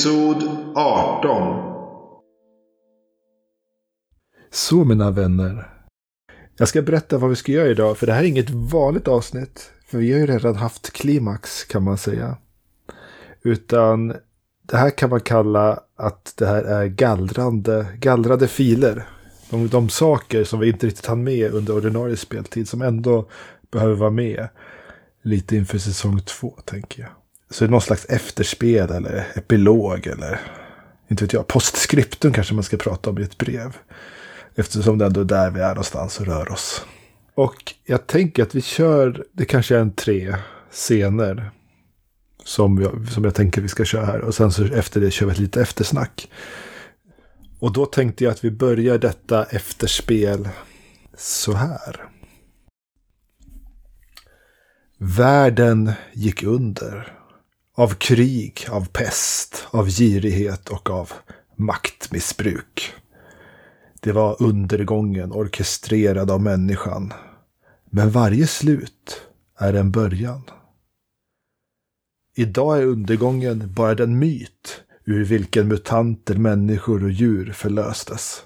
Episod 18 Så mina vänner. Jag ska berätta vad vi ska göra idag, för det här är inget vanligt avsnitt. För vi har ju redan haft klimax kan man säga. Utan det här kan man kalla att det här är gallrande, gallrade filer. De, de saker som vi inte riktigt hann med under ordinarie speltid som ändå behöver vara med. Lite inför säsong två tänker jag. Så det är någon slags efterspel eller epilog eller inte vet jag, postskriptum kanske man ska prata om i ett brev. Eftersom det ändå är där vi är någonstans och rör oss. Och jag tänker att vi kör, det kanske är en tre scener. Som jag, som jag tänker vi ska köra här. Och sen så efter det kör vi ett litet eftersnack. Och då tänkte jag att vi börjar detta efterspel så här. Världen gick under. Av krig, av pest, av girighet och av maktmissbruk. Det var undergången orkestrerad av människan. Men varje slut är en början. Idag är undergången bara den myt ur vilken mutanter, människor och djur förlöstes.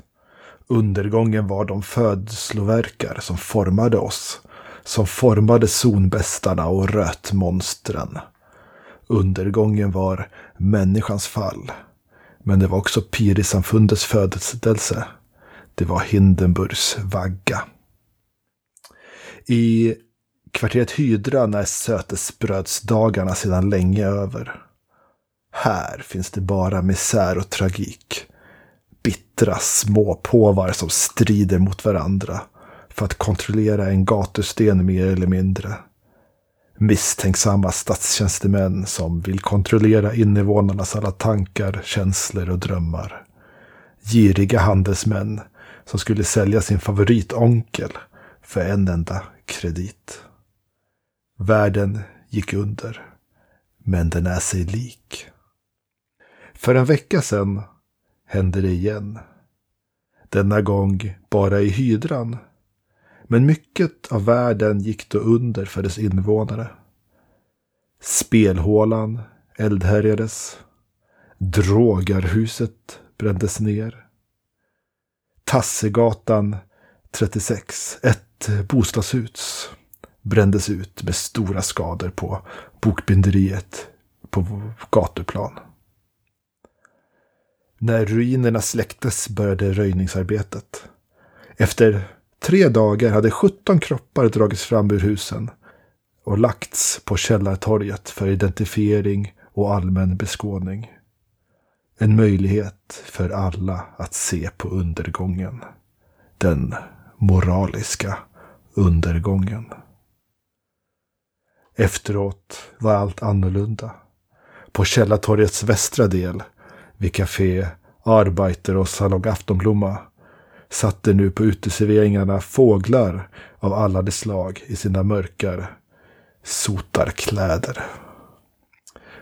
Undergången var de födsloverkar som formade oss, som formade zonbästarna och rötmonstren. Undergången var människans fall, men det var också Pirisamfundets födelse. Det var Hindenburgs vagga. I kvarteret Hydran är sötesbrödsdagarna sedan länge över. Här finns det bara misär och tragik. Bittra småpåvar som strider mot varandra för att kontrollera en gatusten mer eller mindre. Misstänksamma statstjänstemän som vill kontrollera invånarnas alla tankar, känslor och drömmar. Giriga handelsmän som skulle sälja sin favoritonkel för en enda kredit. Världen gick under, men den är sig lik. För en vecka sedan hände det igen. Denna gång bara i hydran. Men mycket av världen gick då under för dess invånare. Spelhålan eldhärjades. Drogarhuset brändes ner. Tassegatan 36, ett bostadshus, brändes ut med stora skador på bokbinderiet på gatuplan. När ruinerna släcktes började röjningsarbetet. Efter tre dagar hade 17 kroppar dragits fram ur husen och lagts på Källartorget för identifiering och allmän beskådning. En möjlighet för alla att se på undergången. Den moraliska undergången. Efteråt var allt annorlunda. På Källartorgets västra del, vid Café Arbeiter och Salong Aftonblomma, satte nu på uteserveringarna fåglar av alla de slag i sina mörkar sotarkläder.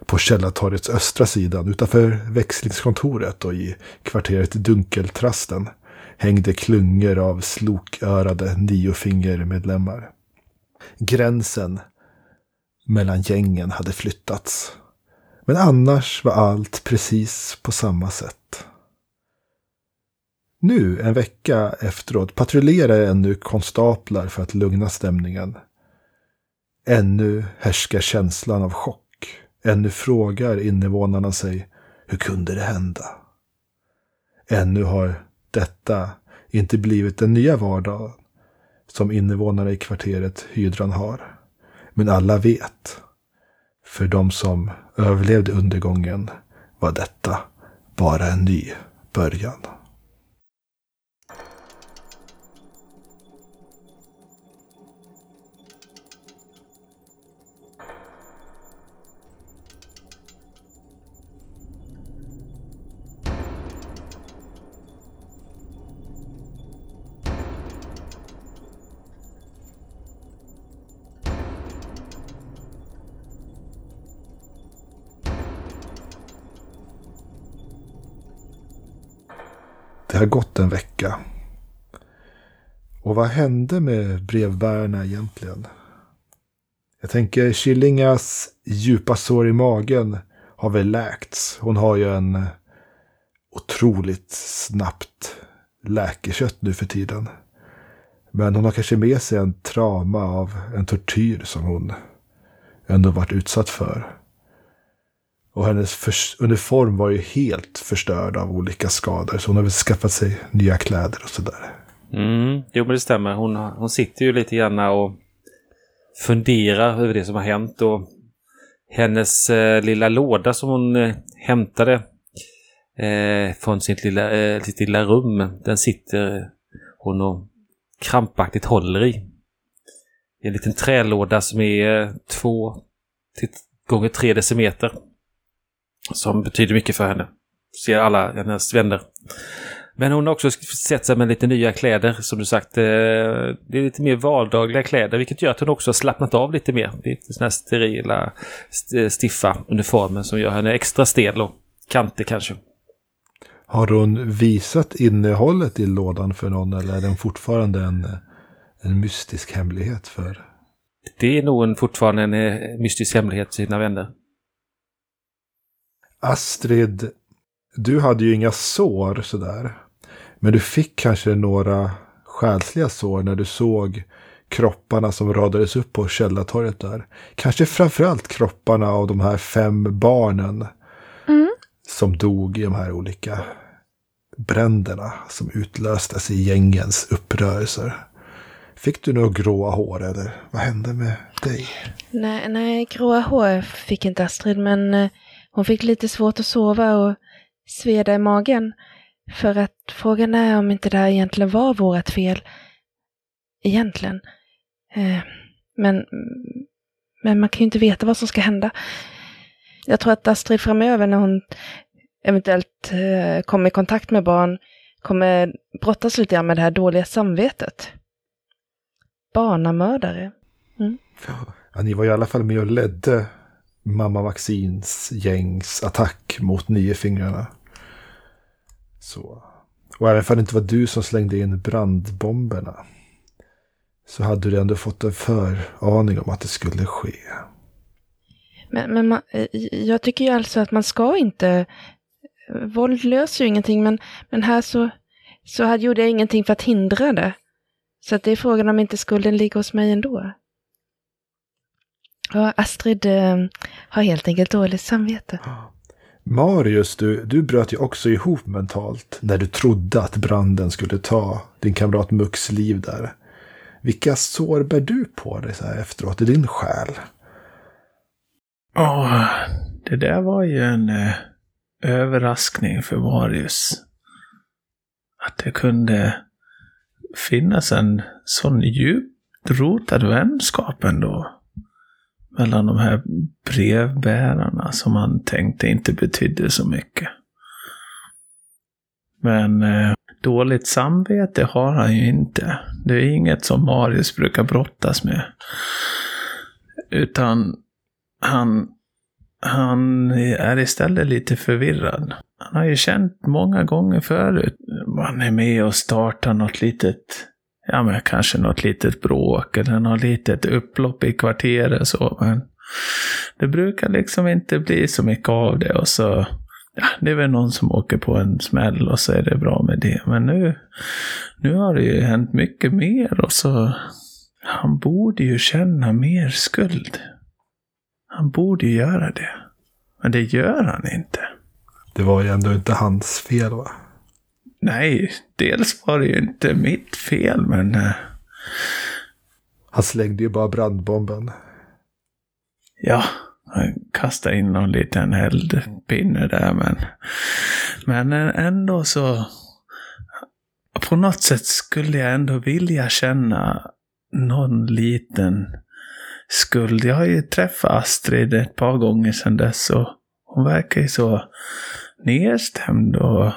På Källartorgets östra sidan utanför växlingskontoret och i kvarteret Dunkeltrasten hängde klungor av slokörade niofingermedlemmar. Gränsen mellan gängen hade flyttats. Men annars var allt precis på samma sätt. Nu, en vecka efteråt, patrullerar ännu konstaplar för att lugna stämningen. Ännu härskar känslan av chock. Ännu frågar invånarna sig, hur kunde det hända? Ännu har detta inte blivit den nya vardag som invånarna i kvarteret Hydran har. Men alla vet, för de som överlevde undergången var detta bara en ny början. Det har gått en vecka. Och vad hände med brevbärarna egentligen? Jag tänker Killingas djupa sår i magen har väl läkts. Hon har ju en otroligt snabbt läkekött nu för tiden. Men hon har kanske med sig en trauma av en tortyr som hon ändå varit utsatt för. Och hennes uniform var ju helt förstörd av olika skador. Så hon har väl skaffat sig nya kläder och sådär. Mm, jo men det stämmer. Hon, hon sitter ju lite grann och funderar över det som har hänt. Och hennes eh, lilla låda som hon eh, hämtade eh, från sitt lilla, eh, sitt lilla rum. Den sitter hon och krampaktigt håller i. En liten trälåda som är eh, två till gånger tre decimeter. Som betyder mycket för henne. Ser alla hennes vänner. Men hon har också sett sig med lite nya kläder, som du sagt. Eh, det är lite mer vardagliga kläder, vilket gör att hon också har slappnat av lite mer. Lite sådana här sterila, stiffa uniformer som gör henne extra stel och kantig kanske. Har hon visat innehållet i lådan för någon eller är den fortfarande en, en mystisk hemlighet för? Det är nog en, fortfarande en eh, mystisk hemlighet för sina vänner. Astrid, du hade ju inga sår sådär. Men du fick kanske några själsliga sår när du såg kropparna som radades upp på Källartorget där. Kanske framförallt kropparna av de här fem barnen. Mm. Som dog i de här olika bränderna som utlöstes i gängens upprörelser. Fick du några gråa hår eller vad hände med dig? Nej, nej, gråa hår fick inte Astrid, men eh, hon fick lite svårt att sova och sveda i magen. För att frågan är om inte det här egentligen var vårt fel. Egentligen. Eh, men, men man kan ju inte veta vad som ska hända. Jag tror att Astrid framöver när hon eventuellt eh, kommer i kontakt med barn kommer brottas lite grann med det här dåliga samvetet. Barnamördare. Mm. Ja, ni var i alla fall med och ledde mamma Vaccins gängs attack mot niofingrarna. Så. Och även om det inte var du som slängde in brandbomberna. Så hade du ändå fått en föraning om att det skulle ske. Men, men man, eh, jag tycker ju alltså att man ska inte våld löser ju ingenting, men, men här så, så hade, gjorde jag ingenting för att hindra det. Så att det är frågan om inte skulden ligger hos mig ändå. Och Astrid eh, har helt enkelt dåligt samvete. Marius, du, du bröt ju också ihop mentalt när du trodde att branden skulle ta din kamrat Mux liv där. Vilka sår bär du på dig så här efteråt i din själ? Ja, oh, det där var ju en eh, överraskning för Marius. Att det kunde finnas en sån djupt rotad vänskap ändå. Mellan de här brevbärarna som han tänkte inte betydde så mycket. Men eh, dåligt samvete har han ju inte. Det är inget som Marius brukar brottas med. Utan han han är istället lite förvirrad. Han har ju känt många gånger förut. Man är med och startar något litet, ja men kanske något litet bråk eller något litet upplopp i kvarteret så. Men det brukar liksom inte bli så mycket av det och så, ja det är väl någon som åker på en smäll och så är det bra med det. Men nu, nu har det ju hänt mycket mer och så, han borde ju känna mer skuld. Han borde ju göra det. Men det gör han inte. Det var ju ändå inte hans fel va? Nej, dels var det ju inte mitt fel men... Uh... Han slängde ju bara brandbomben. Ja, han kastade in någon liten eldpinne där men... Men ändå så... På något sätt skulle jag ändå vilja känna någon liten skuld. Jag har ju träffat Astrid ett par gånger sedan dess och hon verkar ju så nedstämd och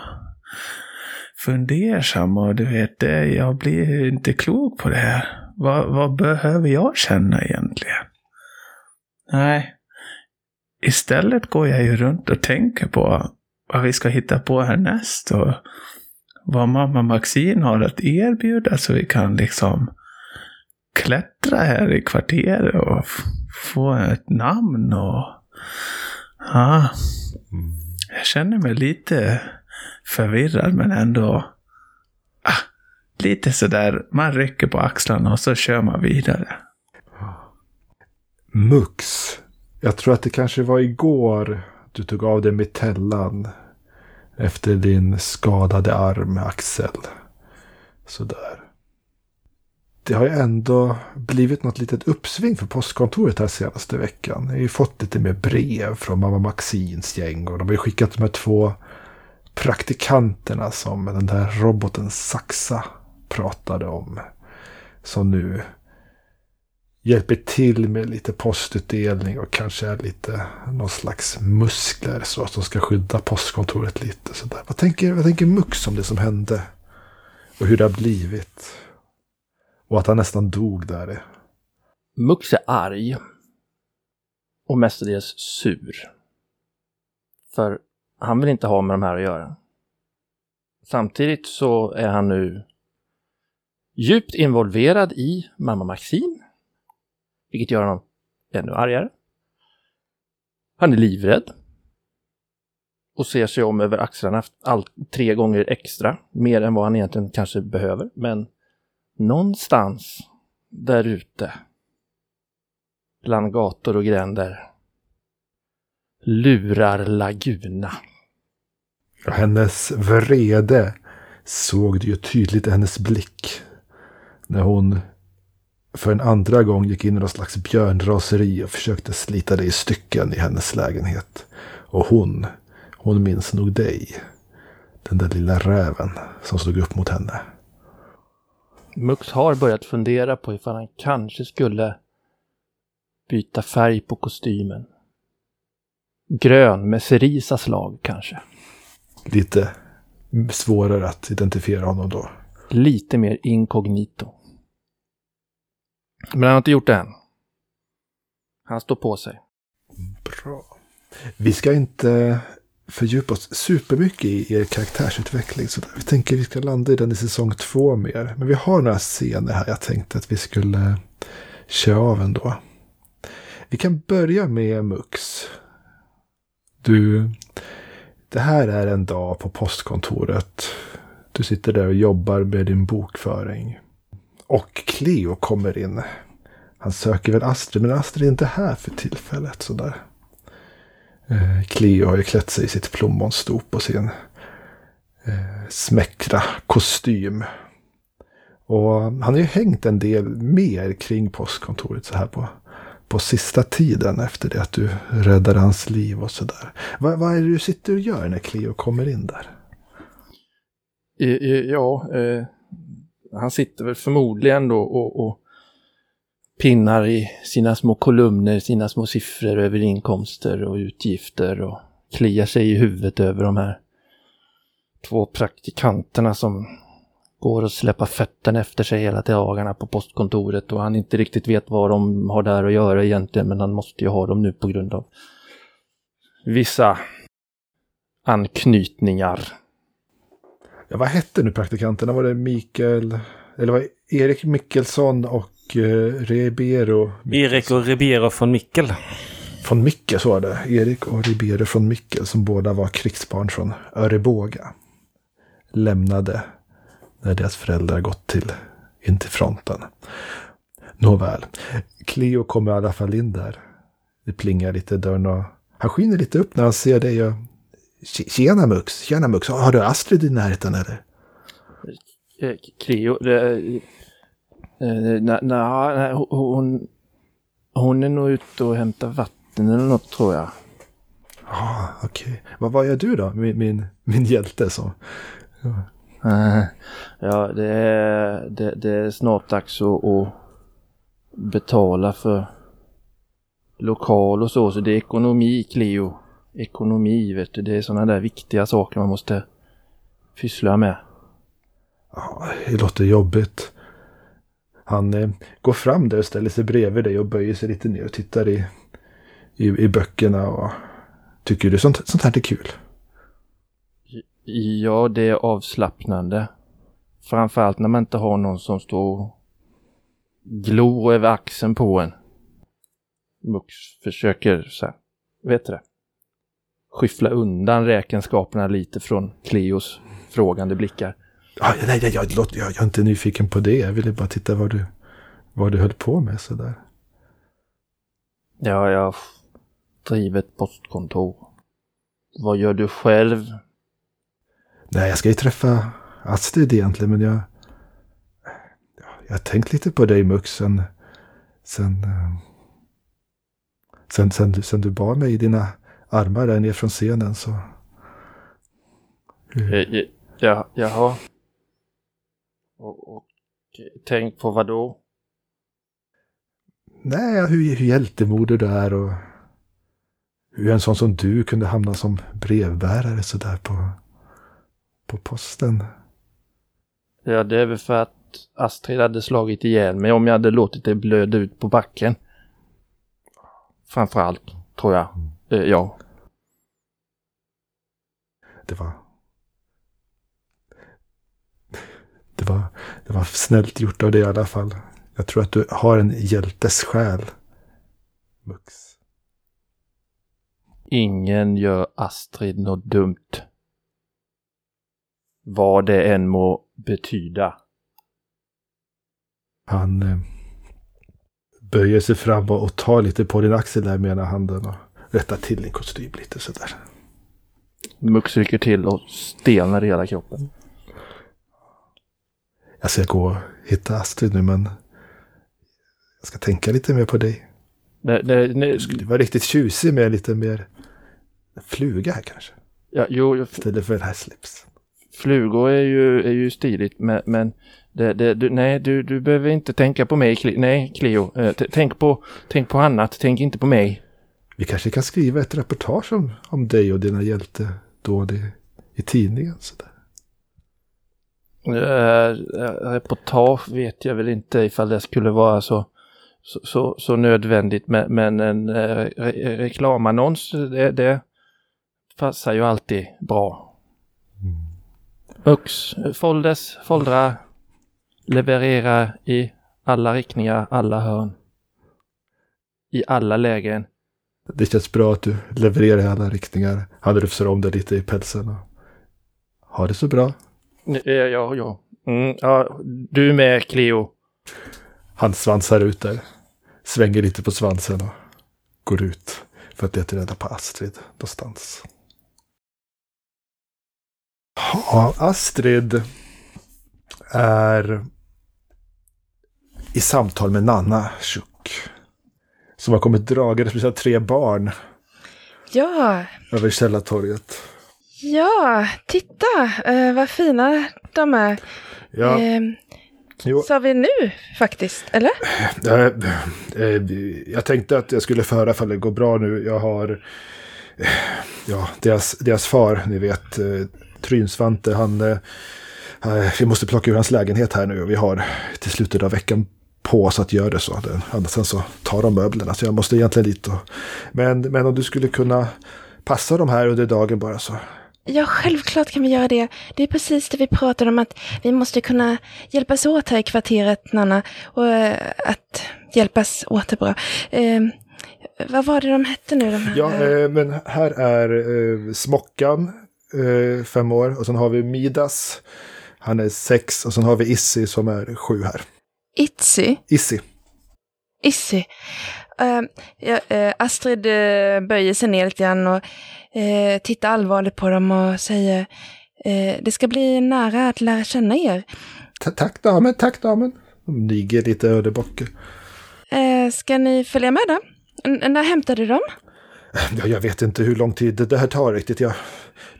fundersam och du vet, det, jag blir inte klok på det här. Vad, vad behöver jag känna egentligen? Nej. Istället går jag ju runt och tänker på vad vi ska hitta på härnäst och vad mamma Maxine har att erbjuda så vi kan liksom klättra här i kvarteret och få ett namn och... Ja. Jag känner mig lite förvirrad men ändå ah, lite sådär, man rycker på axlarna och så kör man vidare. Mux. Jag tror att det kanske var igår du tog av dig metellan efter din skadade arm, Axel. Sådär. Det har ju ändå blivit något litet uppsving för postkontoret här senaste veckan. Jag har ju fått lite mer brev från mamma Maxins gäng och de har ju skickat de här två praktikanterna som den där roboten Saxa pratade om. Som nu hjälper till med lite postutdelning och kanske är lite någon slags muskler så att de ska skydda postkontoret lite. Sådär. Vad, tänker, vad tänker Mux om det som hände? Och hur det har blivit? Och att han nästan dog där. Mux är arg. Och mestadels sur. För han vill inte ha med de här att göra. Samtidigt så är han nu djupt involverad i mamma Maxine. Vilket gör honom ännu argare. Han är livrädd. Och ser sig om över axlarna allt, tre gånger extra. Mer än vad han egentligen kanske behöver. Men någonstans där ute. Bland gator och gränder. Lurar Laguna. Hennes vrede såg du ju tydligt i hennes blick. När hon för en andra gång gick in i någon slags björnraseri och försökte slita dig i stycken i hennes lägenhet. Och hon, hon minns nog dig. Den där lilla räven som stod upp mot henne. Mux har börjat fundera på ifall han kanske skulle byta färg på kostymen. Grön med Cerisas slag kanske. Lite svårare att identifiera honom då. Lite mer inkognito. Men han har inte gjort det än. Han står på sig. Bra. Vi ska inte fördjupa oss supermycket i er karaktärsutveckling. Så vi tänker att vi ska landa i den i säsong två mer. Men vi har några scener här jag tänkte att vi skulle köra av ändå. Vi kan börja med Mux. Du, det här är en dag på postkontoret. Du sitter där och jobbar med din bokföring. Och Cleo kommer in. Han söker väl Astrid, men Astrid är inte här för tillfället. Sådär. Eh, Cleo har ju klätt sig i sitt plommonstop och sin eh, smäckra kostym. Och han har ju hängt en del mer kring postkontoret så här på, på sista tiden efter det att du räddade hans liv och sådär. Vad, vad är det du sitter och gör när Cleo kommer in där? Ja, eh, han sitter väl förmodligen då och, och pinnar i sina små kolumner, sina små siffror över inkomster och utgifter och kliar sig i huvudet över de här två praktikanterna som går och släpper fötterna efter sig hela dagarna på postkontoret och han inte riktigt vet vad de har där att göra egentligen men han måste ju ha dem nu på grund av vissa anknytningar. Ja, vad hette nu praktikanterna? Var det Mikael, eller var det Erik Mikkelsson och uh, Ribeiro? Erik och Ribeiro från Mickel. Från Mickel, så var det. Erik och Ribeiro från Mickel som båda var krigsbarn från Öreboga. Lämnade när deras föräldrar gått till, in till fronten. Nåväl, Cleo kommer i alla fall in där. Det plingar lite i dörren och han skiner lite upp när han ser dig. Och... Tjena Mux, tjena Mux, har du Astrid i närheten eller? Eh, Cleo, det, eh, nej, hon, hon är nog ute och hämtar vatten eller något tror jag. Ja, ah, okej. Okay. Vad, vad gör du då, min, min, min hjälte? Så? Ja. Ja, det är, det, det är snart dags att, att betala för lokal och så, så det är ekonomi, Cleo. Ekonomi, vet du. Det är sådana där viktiga saker man måste pyssla med. Ja, det låter jobbigt. Han eh, går fram där och ställer sig bredvid dig och böjer sig lite ner och tittar i, i, i böckerna. Och tycker du sånt, sånt här är kul? Ja, det är avslappnande. Framförallt när man inte har någon som står och glor över axeln på en. Mux försöker så här, vet du det? skyffla undan räkenskaperna lite från Cleos frågande blickar. Ja, nej, jag, jag, jag, jag är inte nyfiken på det. Jag ville bara titta vad du, vad du höll på med sådär. Ja, jag driver ett postkontor. Vad gör du själv? Nej, jag ska ju träffa Astrid egentligen, men jag... ja, Jag har tänkt lite på dig Mux sen... Sen, eh, sen, sen, du- sen du bar mig i dina armar där ner från scenen så... Eh, Ja, jaha. Och, och tänk på vad då? Nej, hur, hur hjältemodig du är och hur en sån som du kunde hamna som brevbärare sådär på, på posten. Ja, det är väl för att Astrid hade slagit ihjäl mig om jag hade låtit det blöda ut på backen. Framförallt, tror jag. Eh, ja. Det var... Det var, det var snällt gjort av dig i alla fall. Jag tror att du har en hjältes själ. Mux. Ingen gör Astrid något dumt. Vad det än må betyda. Han eh, böjer sig fram och, tar lite på din axel där med ena handen och rättar till din kostym lite sådär. Mux rycker till och stelnar i hela kroppen. Jag ska gå och hitta Astrid nu men jag ska tänka lite mer på dig. Det, det, det, Du skulle vara riktigt tjusig med lite mer fluga här kanske. ja, jo, f- Istället för den här slipsen. Flugor är ju, är ju stiligt, men, men det, det, du, nej, du, du behöver inte tänka på mig, Cle- nej, Cleo. Eh, tänk, på, tänk på annat, tänk inte på mig. Vi kanske kan skriva ett reportage om, om dig och dina hjältedåd i, i tidningen. Sådär. Eh, reportage vet jag väl inte ifall det skulle vara så, så, så, så nödvändigt, men, men en eh, re, reklamannons, det, det passar ju alltid bra. Ux, folders, foldrar, leverera i alla riktningar, alla hörn. I alla lägen. Det känns bra att du levererar i alla riktningar. Han rufsar om dig lite i pälsen. Och... Ha det så bra. Ja, ja, ja. Mm, ja. Du med, Cleo. Han svansar ut där. Svänger lite på svansen och går ut för att leta reda på Astrid någonstans. Ja, Astrid är i samtal med Nanna Schuck. Som har kommit dragandes med sina tre barn Ja, över Källartorget. ja, titta eh, vad fina de är. Ja, Eh, jo, sa vi nu faktiskt, eller? eh, eh, jag tänkte att jag skulle föra ifall det går bra nu. Jag har eh, ja, deras, deras far, ni vet, eh, Trynsvante, han... eh, eh, Vi måste plocka ur hans lägenhet här nu och vi har till slutet av veckan på oss att göra det så. Annars sen så tar de möblerna så jag måste egentligen dit. Och, men, men om du skulle kunna passa de här under dagen bara så. Ja, självklart kan vi göra det. Det är precis det vi pratade om, att vi måste kunna hjälpas åt här i kvarteret, Nanna. Och eh, att hjälpas åt är bra. Eh, vad var det de hette nu, de här? Ja, eh, men här är Smockan, fem år. Och sen har vi Midas, han är sex. Och sen har vi Issi som är sju här. Itzy? Issi. Issy. Eh, ja, eh, Astrid eh, böjer sig ner lite grann och eh, tittar allvarligt på dem och säger eh, det ska bli nära att lära känna er. Ta- Tack damen, tack damen. De niger lite ödebocke. Eh, ska ni följa med då? N- när hämtade du dem? Ja, jag vet inte hur lång tid det- det här tar riktigt. Jag,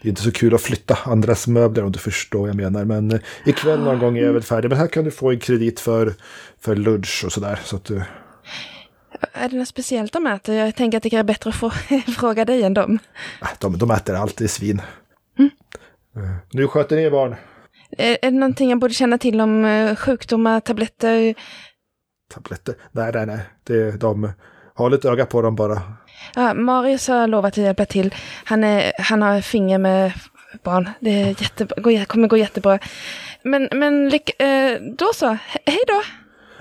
det är inte så kul att flytta andras möbler om du förstår vad jag menar. Men eh, ikväll någon gång är jag väl färdig. Men här kan du få en kredit för, för lunch och sådär. Så att du... Är det något speciellt de äter? Jag tänker att det är bättre att få fråga dig än dem. ah, De, de äter alltid svin. Eh, Nu sköter ni er barn. Är, är det någonting jag borde känna till om eh, sjukdomar, tabletter? Tabletter? Nej, nej, nej. Det, de har lite öga på dem bara. Ja, Marius har lovat att hjälpa till. Han, är, han har finger med barn. Det är jättebra, går, kommer gå jättebra. Men, men eh, då så. He- hej då.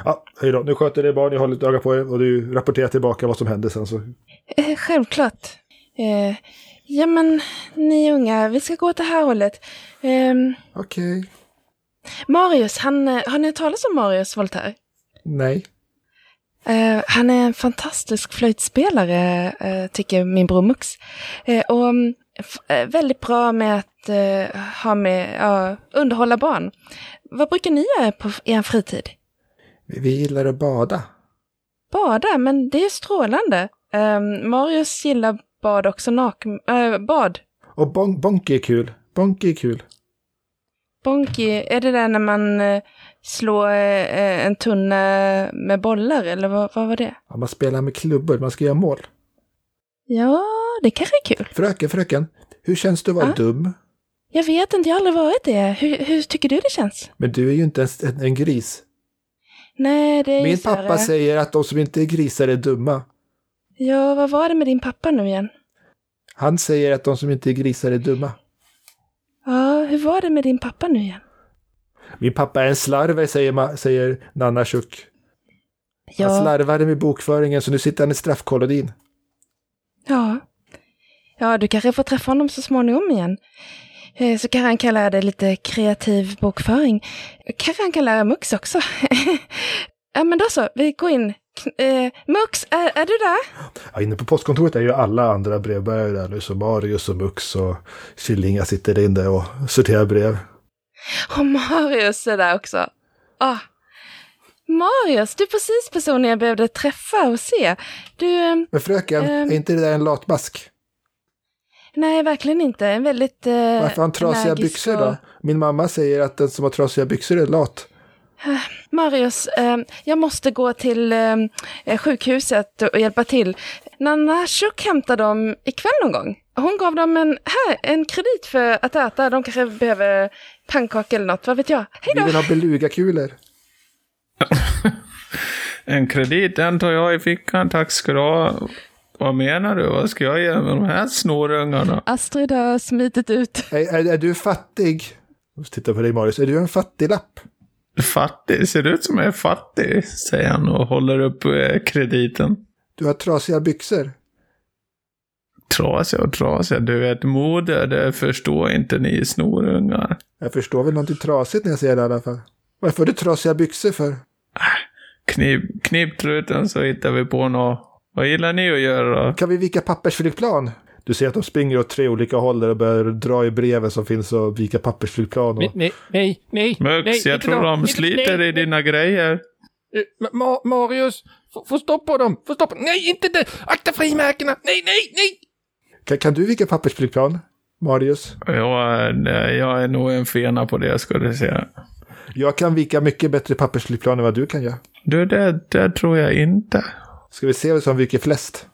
Ja, hej då. Nu sköter er barn. Jag har lite öga på er. Och du rapporterar tillbaka vad som hände sen. Så. Eh, självklart. Eh, Ja, men ni unga, vi ska gå åt det här hållet. Ehm, Okej. Marius, han, eh, har ni hört talas om Marius Voltaire? Nej. Eh, han är en fantastisk flöjtspelare, eh, tycker min bror Mux. Eh, och eh, väldigt bra med att ha med, underhålla barn. Vad brukar ni göra på er fritid? Vi, vi gillar att bada. Bada, men det är strålande. Eh, Marius gillar bad också, naken, bad. Och bon, bonky är kul. Bonky är kul. Bonky, är det där när man eh, slår eh, en tunna med bollar, eller vad, vad var det? Ja, man spelar med klubbor, man ska göra mål. Ja, det kanske är kul. Fröken, fröken. Hur känns det att vara Ja? dum? Jag vet inte, jag har aldrig varit det. Hur, hur tycker du det känns? Men du är ju inte ens en, en gris. Nej, det är ju Min här, pappa eh, säger att de som inte är grisar är dumma. Ja, vad var det med din pappa nu igen? Han säger att de som inte är grisar är dumma. Ja, hur var det med din pappa nu igen? Min pappa är en slarver, säger, säger Nanna Schuck. Han Ja, slarvade med bokföringen så nu sitter han i straffkolodin. ja. Ja, du kanske får träffa honom så småningom igen. Eh, Så kan han kan lära dig lite kreativ bokföring. Kanske han kan lära Mux också. ja, men då så, vi går in. Eh, Mux, är, är du där? Ja, inne på postkontoret är ju alla andra brevbärare där nu. Så Marius och Mux och Killinga sitter inne och sorterar brev. Och Marius är där också. Ah. Marius, du är precis personen jag behövde träffa och se. Du, eh, Men fröken, Ehm. är inte det där en latmask? nej verkligen inte. En väldigt... Eh, Varför har han trasiga byxor och- då? Min mamma säger att den som har trasiga byxor är lat. Marius, eh, jag måste gå till eh, sjukhuset och hjälpa till. Nanna Schuck hämtade dem ikväll någon gång. Hon gav dem en, här, en kredit för att äta. De kanske behöver pannkaka eller något, vad vet jag. Hej Vi då! vill ha belugakulor. En kredit, den tar jag i fickan. Tack ska du ha. Vad menar du? Vad ska jag göra med de här snorungarna? Astrid har smitit ut. Är, är, är du fattig? Jag måste titta på dig Marius. Är du en fattiglapp? Fattig? Ser ut som jag är fattig, säger han och håller upp eh, krediten. Du har trasiga byxor. Trasiga och trasiga. Du vet, mode, det förstår inte ni snorungar. Jag förstår väl någonting trasigt när jag säger det i alla fall. Varför har du trasiga byxor för? Knip, knip truten så hittar vi på något. Vad gillar ni att göra då? Kan vi vika pappersflygplan? Du ser att de springer åt tre olika håll och börjar dra i breven som finns och vika pappersflygplan. Nej, Och... nej, nej, nej. Mux, nej, jag tror de Inte- sliter nej, i dina grejer. Eh, Ma Marius, få stopp på dem! Få stopp! Nej, inte det! Akta frimärkena! Nej, nej, nej! Kan, kan du vika pappersflygplan? Marius? Jag, är- jag är nog en fena på det, ska du se. Jag kan vika mycket bättre pappersflygplan än vad du kan göra. Du, det, det tror jag inte. Ska vi se vem som viker flest?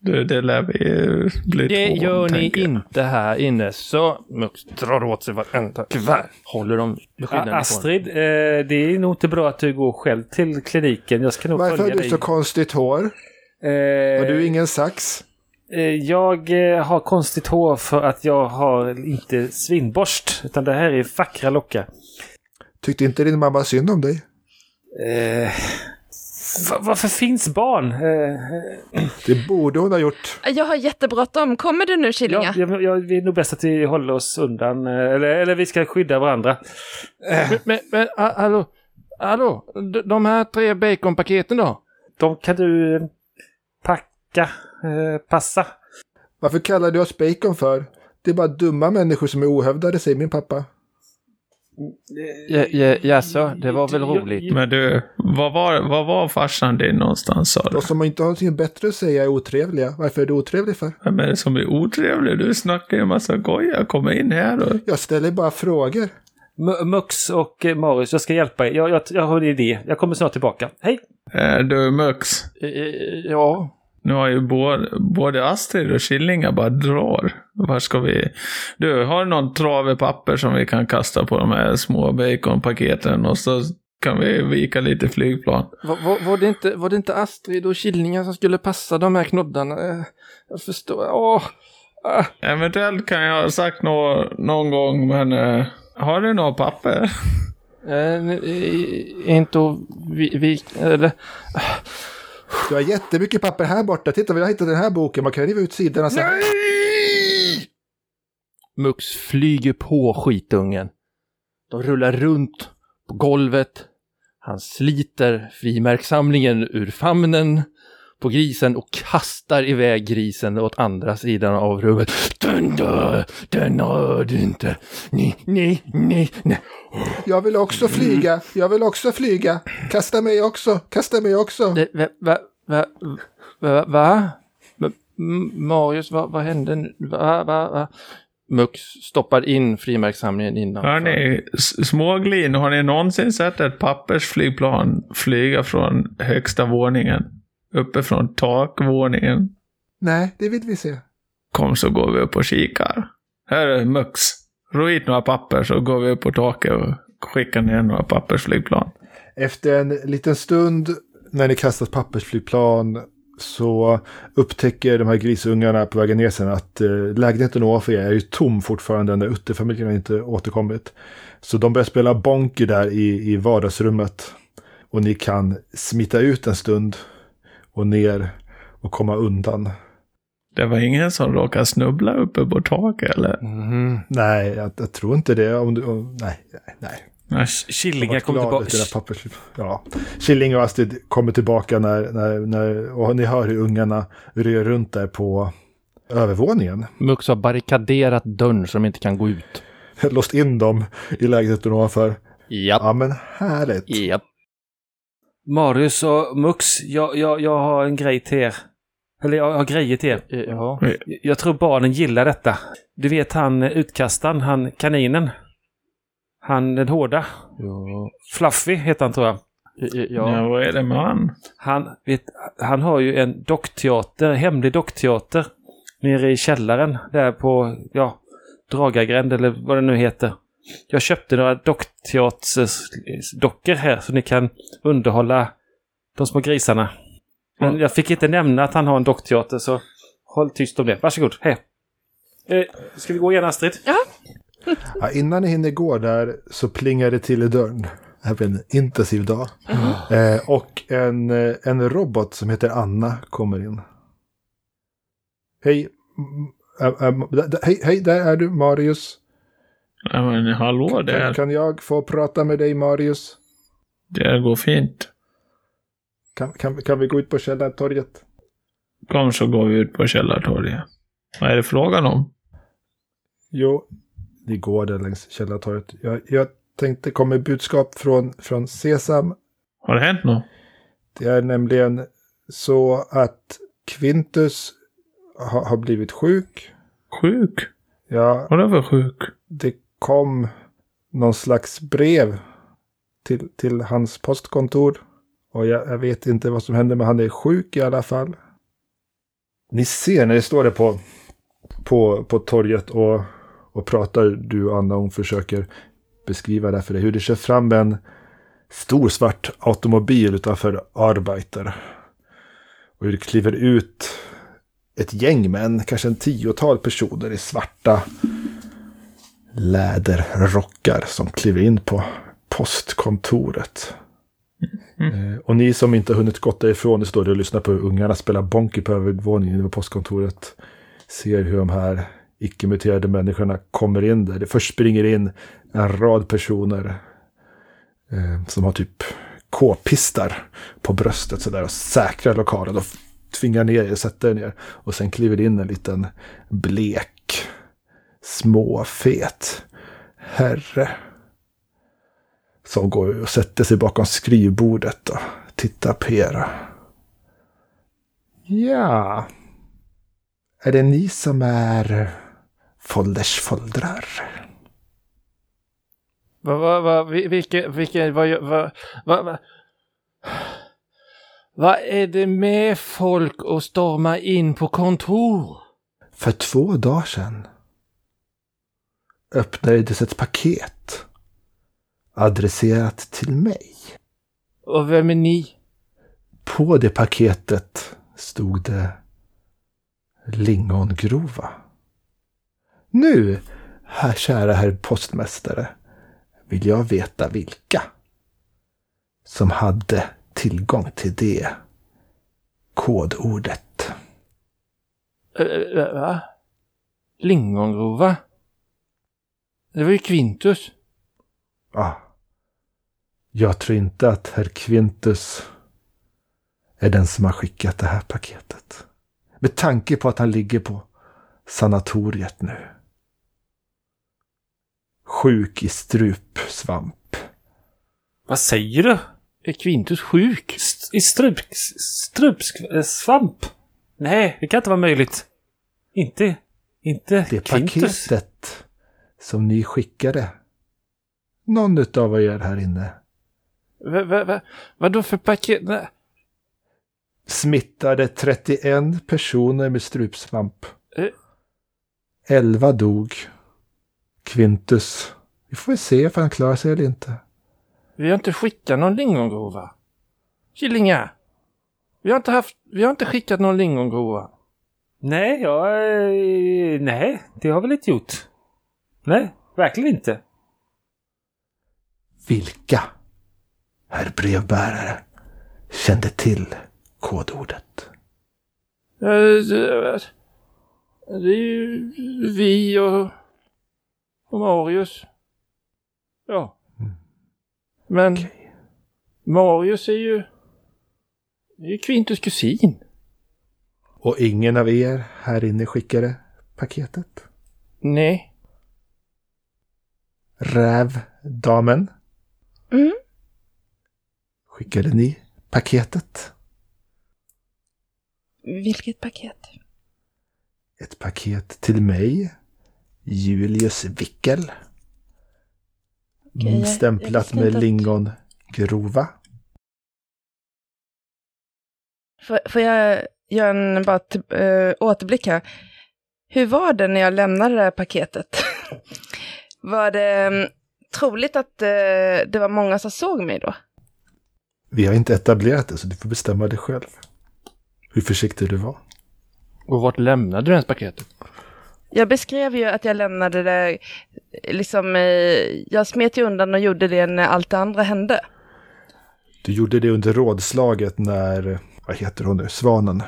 Du, det lär vi eh, bli Det två gör ni jag. inte här inne. Så Mux drar åt sig varenda kuvert. Håller dem beskyddande A- ifrån. Astrid, eh, det är nog inte bra att du går själv till kliniken. Jag ska nog Varför har följa du dig. så konstigt hår? Eh, Har du ingen sax? Eh, jag eh, har konstigt hår för att jag har inte svinborst. Utan det här är vackra lockar. Tyckte inte din mamma synd om dig? Eh, va- varför finns barn? Eh, Det borde hon ha gjort. Jag har jättebråttom. Kommer du nu Killinga? ja, jag, jag, det är nog bäst att vi håller oss undan. eh, Eller, eller vi ska skydda varandra. Men, men, men ha- hallå? Hallå? De- här tre baconpaketen då? De kan du eh, packa. Eh, passa. Varför kallar du oss bacon för? Det är bara dumma människor som är ohövdade, säger min pappa. Ja, ja, jaså, det var väl roligt? Men du, vad var, vad var farsan din någonstans sa du? De som inte har någonting bättre att säga är otrevliga. Varför är du otrevlig för? Vem är det som är otrevlig? Du snackar ju en massa goja. Kom in här och... Jag ställer bara frågor. M- Mux och eh, Marius, jag ska hjälpa er. Jag, jag, jag har en idé. Jag kommer snart tillbaka. Hej! Eh, du Mux, Eh, Ja, nu har ju både, både Astrid och Killinga bara drar. Var ska vi... Du, har du någon trave papper som vi kan kasta på de här små baconpaketen och så kan vi vika lite flygplan? var, var, var, det inte, var det inte Astrid och Killinga som skulle passa de här knoddarna? Eh, Jag förstår. Åh! Ah. Eventuellt kan jag ha sagt nå, någon gång, men eh, har du något papper? Eh, eh, inte att vi, vi, eller, du har jättemycket papper här borta. Titta, vi har hittat den här boken. Man kan riva ut sidorna så här. Mux flyger på skitungen. De rullar runt på golvet. Han sliter frimärkssamlingen ur famnen på grisen och kastar iväg grisen åt andra sidan av rummet. Den dör, den dör du inte. Nej, nej, nej, nej. Jag vill också flyga, jag vill också flyga. Kasta mig också, kasta mig också. Det, va, va, va, va, va? Va- Marius, vad vad hände nu? Va, va, va? Mux stoppar in frimärkssamlingen innanför. Hörni, småglin, har ni någonsin sett ett pappersflygplan flyga från högsta våningen? Uppe från takvåningen? Nej, det vill vi se. Kom så går vi upp och kikar. Här är Mux. Ro hit några papper så går vi upp på taket och skickar ner några pappersflygplan. Efter en liten stund när ni kastat pappersflygplan så upptäcker de här grisungarna på vägen ner sen att eh, lägenheten ovanför er är ju tom fortfarande när Utterfamiljen inte återkommit. Så de börjar spela bonker där i, i vardagsrummet. Och ni kan smita ut en stund och ner och komma undan. Det var ingen som råkade snubbla uppe på taket eller? Mhm. Nej, jag, jag tror inte det. Om du, om, nej, nej, nej. Killingar kom tillbaka. Ja. Killing och Astrid kommer tillbaka när, när, när, och ni hör hur ungarna rör runt där på övervåningen. Mux har barrikaderat dörren så de inte kan gå ut. Låst in dem i lägenheten ovanför. Ja. Ja, men härligt. Ja. Marius och Mux, jag, jag, jag har en grej till er. Eller jag har grejer till er. Ja. Jag tror barnen gillar detta. Du vet han utkastaren, han kaninen. Han den hårda. Ja. Fluffy heter han tror jag. Ja. Ja. vad är det med han? Han, vet, han har ju en dockteater, hemlig dockteater. Nere i källaren där på, ja, Dragagränd eller vad det nu heter. Jag köpte några dockteatersdockor här så ni kan underhålla de små grisarna. Men jag fick inte nämna att han har en dockteater så håll tyst om det. Varsågod, hej. Eh, ska vi gå igen Astrid? Ja, innan ni hinner gå där så plingar det till i dörren. Även en intensiv dag. Eh, och en, eh, en robot som heter Anna kommer in. Mm, äh, äh, hej, hej, där är du, Marius. Ja, men hallå Kan, där. kan jag få prata med dig, Marius? Det går fint. Kan, kan, kan vi gå ut på Källartorget? Kom så går vi ut på källartorget. Vad är det frågan om? Jo, ni går där längs Källartorget. Jag, jag tänkte komma budskap från, från Sesam. Har det hänt något? Det är nämligen så att Quintus ha, har blivit sjuk. Sjuk? Ja, Vadå för sjuk? det kom någon slags brev till, till hans postkontor. Och jag, jag vet inte vad som hände, men han är sjuk i alla fall. Ni ser när det står där på, på, på torget och, och pratar, du och Anna, hon försöker beskriva det för dig. Hur det kör fram en stor svart automobil utanför Arbeiter. Och hur det kliver ut ett gäng män, kanske en tiotal personer i svarta läderrockar som kliver in på postkontoret. Eh, Och ni som inte hunnit gått därifrån, ni står där och lyssnar på hur ungarna spelar bonky på övervåningen på postkontoret. Ser hur de här icke-muterade människorna kommer in där. Det först springer in en rad personer eh, som har typ k-pistar på bröstet sådär och säkrar lokalen och tvingar ner er, sätter er ner. Och sen kliver det in en liten blek, småfet herre. Som går och sätter sig bakom skrivbordet och tittar på er. Ja. Är det ni som är Folders foldrar? Va, va, va, vi- vilka, vilka, vad, gör- va, va, va, vad är det med folk att storma in på kontor? För två dagar sedan öppnades ett paket adresserat till mig. Och vem är ni? På det paketet stod det lingongrova. Nu, här, kära herr postmästare, vill jag veta vilka som hade tillgång till det kodordet. Va? Lingongrova? Det var ju Quintus. Ah. Jag tror inte att herr Quintus är den som har skickat det här paketet. Med tanke på att han ligger på sanatoriet nu. Sjuk i strupsvamp. Vad säger du? Är Quintus sjuk? St- I strup... Strupsvamp? Nej, det kan inte vara möjligt. Inte... Inte Det Quintus. paketet som ni skickade. Någon utav er här inne Va, va, va, vadå för paket? Nej. smittade 31 personer med strupsvamp. Eh. 11 dog. Quintus. Vi får väl se if han klarar sig eller inte. Vi har inte skickat någon lingongrova. Killingar! Vi har inte haft, vi har inte skickat någon lingongrova. Nej, jag... eh, Nej, det har väl inte gjort. Nej, verkligen inte. Vilka, herr brevbärare, kände till kodordet? Eh, Det är ju vi och, och Marius. Ja. Men Okej. Marius är ju, är ju Quintus kusin. Och ingen av er här inne skickade paketet? Nej. Rävdamen, Mm. skickade ni paketet? Vilket paket? Ett paket till mig, Julius Wickel. Okej, jag- jag stämplat visste med lingongrova. Får, får jag göra en bara typ, eh, återblick här? Hur var det när jag lämnade det här paketet? var det mm, troligt att eh, det var många som såg mig då? Vi har inte etablerat det så du får bestämma det själv. Hur försiktig du var. Och vart lämnade du ens paketet? Jag beskrev ju att jag lämnade det, liksom, eh, jag smet ju undan och gjorde det när allt det andra hände. Du gjorde det under rådslaget när, vad heter hon nu, Svanen?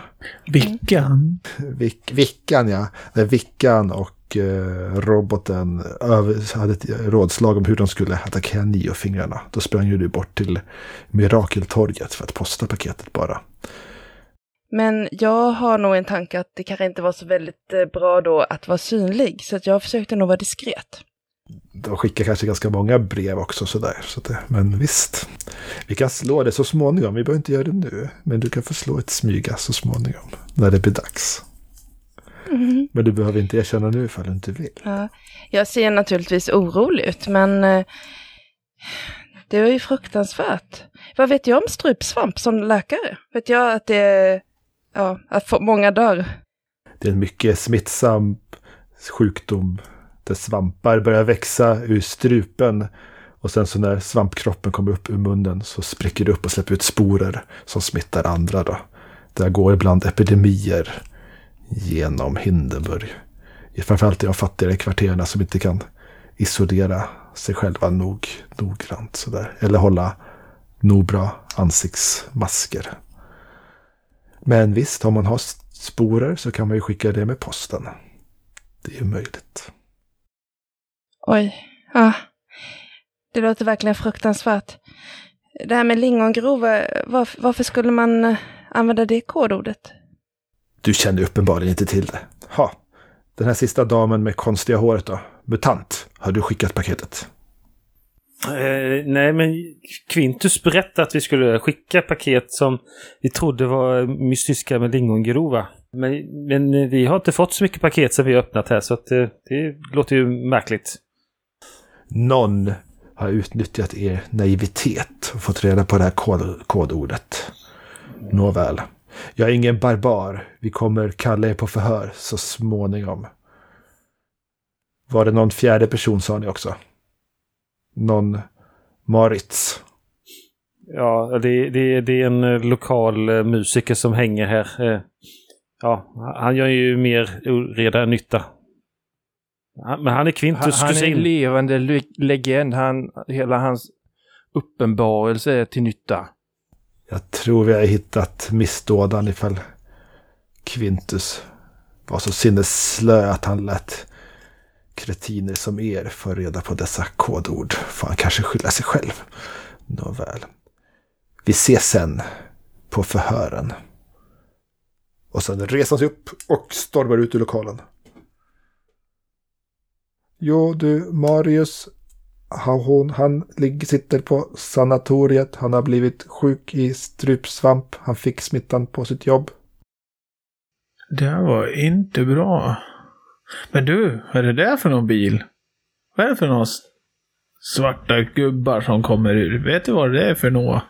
Vickan. Vic, Vickan ja. När Vickan och eh, roboten hade ett rådslag om hur de skulle attackera niofingrarna. Då sprang ju du bort till Mirakeltorget för att posta paketet bara. Men jag har nog en tanke att det kanske inte var så väldigt eh, bra då att vara synlig, så att jag försökte nog vara diskret. De skickar kanske ganska många brev också sådär. Så det, men visst, vi kan slå det så småningom. Vi behöver inte göra det nu. Men du kan få slå ett smyga så småningom. När det blir dags. Mhm. Men du behöver inte erkänna nu ifall du inte vill. Ja, jag ser naturligtvis orolig ut, men eh, det var ju fruktansvärt. Vad vet jag om strupsvamp som läkare? Vet jag att det är, ja, att många dör? Det är en mycket smittsam sjukdom. Där svampar börjar växa ur strupen. Och sen så när svampkroppen kommer upp ur munnen så spricker det upp och släpper ut sporer som smittar andra då. Där går ibland epidemier genom Hindenburg. Framförallt i de fattigare kvarterna som inte kan isolera sig själva nog noggrant. Sådär. Eller hålla nog bra ansiktsmasker. Men visst, om man har sporer så kan man ju skicka det med posten. Det är ju möjligt. Oj, ja. Det låter verkligen fruktansvärt. Det här med lingongrova, varför, varför skulle man eh, använda det kodordet? Du känner uppenbarligen inte till det. Ha, den här sista damen med konstiga håret då? Mutant, har du skickat paketet? Eh, nej, men Quintus berättade att vi skulle skicka paket som vi trodde var mystiska med lingongrova. Men, men eh, vi har inte fått så mycket paket som vi har öppnat här, så att, eh, det låter ju märkligt. Någon har utnyttjat er naivitet och fått reda på det här kod kodordet. Nåväl. Jag är ingen barbar. Vi kommer kalla er på förhör så småningom. Var det någon fjärde person sa ni också? Någon Maritz? Ja, det, det, det är en eh, lokal eh, musiker som hänger här. Eh, ja, han gör ju mer oreda än nytta. Han- Men han är Han, Quintus han är en kusin. levande le- legend. Han, hela hans uppenbarelse är till nytta. Jag tror vi har hittat missdådaren ifall Quintus var så sinnesslö att han lät kretiner som er får reda på dessa kodord får han kanske skylla sig själv. Nåväl. Vi ses sen på förhören. Och sen reser han sig upp och stormar ut ur lokalen. Jo du, Marius. Han, hon, han sitter på sanatoriet. Han har blivit sjuk i strupsvamp. Han fick smittan på sitt jobb. Det här var inte bra. Men du, vad är det där för någon bil? Vad är det för några svarta gubbar som kommer ur? Vet du vad det är för något?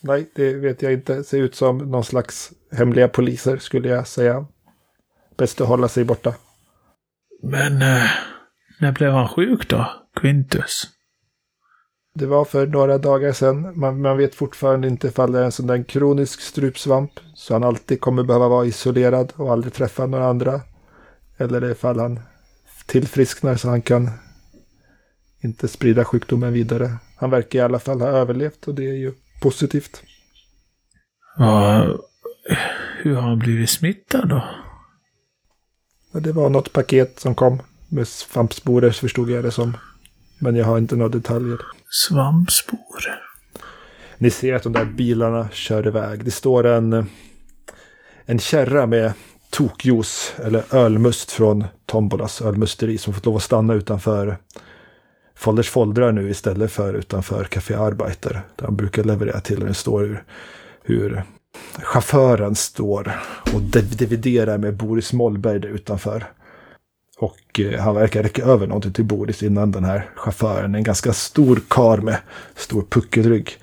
Nej, det vet jag inte. Ser ut som någon slags hemliga poliser skulle jag säga. Bäst att hålla sig borta. Men eh, när blev han sjuk då? Quintus? Det var för några dagar sedan. Man, man vet fortfarande inte ifall det är en sån där kronisk strupsvamp. Så han alltid kommer behöva vara isolerad och aldrig träffa några andra. Eller ifall han tillfrisknar så han kan inte sprida sjukdomen vidare. Han verkar i alla fall ha överlevt och det är ju positivt. Ja, hur har han blivit smittad då? Det var något paket som kom med svampsporer förstod jag det som. Men jag har inte några detaljer. Svampspor. Ni ser att de där bilarna kör iväg. Det står en, en kärra med tokjuice eller ölmust från Tombolas ölmusteri som fått lov att stanna utanför Folders Foldrar nu istället för utanför Café Arbeiter. Där han brukar leverera till. Det står hur, hur chauffören står och div- dividerar med Boris Mollberg där utanför. Och eh, han verkar räcka över någonting till Boris innan den här chauffören, en ganska stor kar med stor puckelrygg,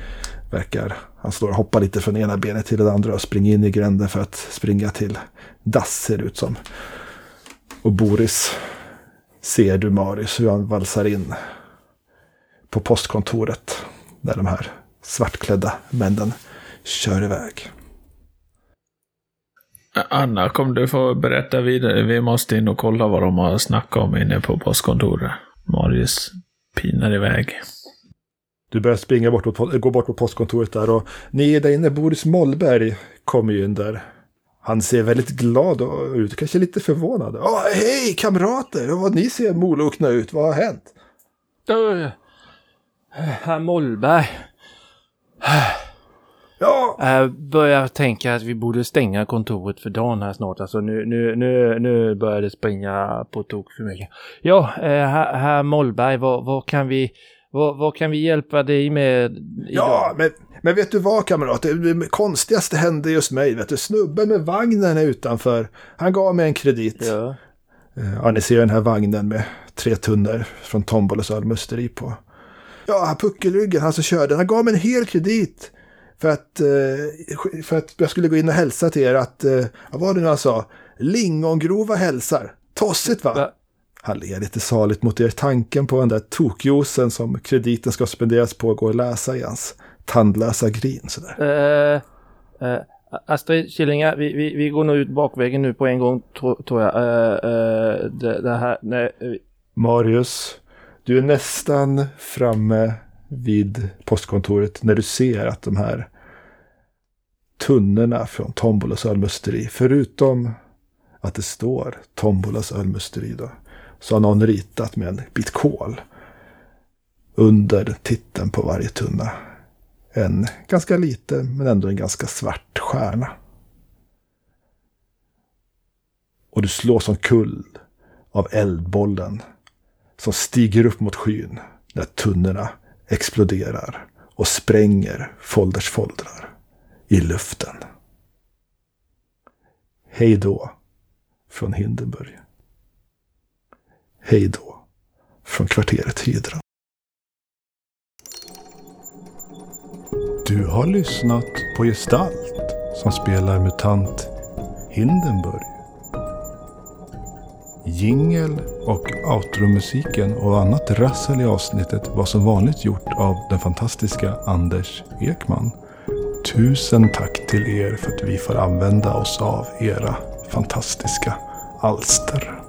verkar. Han står och hoppar lite från ena benet till det andra och springer in i gränden för att springa till dass ser det ut som. Och Boris ser du Marius hur han valsar in på postkontoret när de här svartklädda männen kör iväg. Anna, kom du få berätta vidare? Vi måste in och kolla vad de har snackat om inne på postkontoret. Marius pinar iväg. Du börjar springa bort på, gå bort på postkontoret där och ni är där inne, Boris Mollberg kommer ju in där. Han ser väldigt glad ut, kanske lite förvånad. Oh, Hej kamrater, vad ni ser molokna ut, vad har hänt? Du, herr Mollberg. Ja, Jag börjar tänka att vi borde stänga kontoret för dagen här snart. Alltså nu, nu, nu, nu börjar det springa på tok för mycket. Ja, eh, herr, herr Mollberg, vad, vad kan vi... Vad, vad kan vi hjälpa dig med idag? ja men, men vet du vad kamrat, det, det konstigaste hände just mig. Vet du, snubben med vagnen är utanför. Han gav mig en kredit. Ja. Eh, Ja, ni ser den här vagnen med tre tunnor från Tombolas ölmusteri på. Ja, puckelryggen, han som körde, han gav mig en hel kredit. För att, eh, för att jag skulle gå in och hälsa till er att, eh, vad var det nu han sa? Lingongrova hälsar. Tossigt va? Va? Han ler lite saligt mot er. Tanken på den där tokjosen som krediten ska spenderas på går att läsa i hans tandlösa grin. Sådär. Eh, eh, Astrid Killinga, vi, vi, vi går nog ut bakvägen nu på en gång tro, tror jag. Eh, det, det här, nej, Marius, du är nästan framme vid postkontoret när du ser att de här tunnorna från Tombolas ölmusteri, förutom att det står Tombolas ölmusteri då, så har någon ritat med en bit kol under titeln på varje tunna. En ganska liten men ändå en ganska svart stjärna. Och du slås som kull av eldbollen som stiger upp mot skyn när tunnorna exploderar och spränger Folders foldrar i luften. Hej då från Hindenburg. Hej då från kvarteret Hydra. Du har lyssnat på Gestalt som spelar MUTANT Hindenburg. Jingel och outromusiken och annat rassel i avsnittet var som vanligt gjort av den fantastiska Anders Ekman. Tusen tack till er för att vi får använda oss av era fantastiska alster.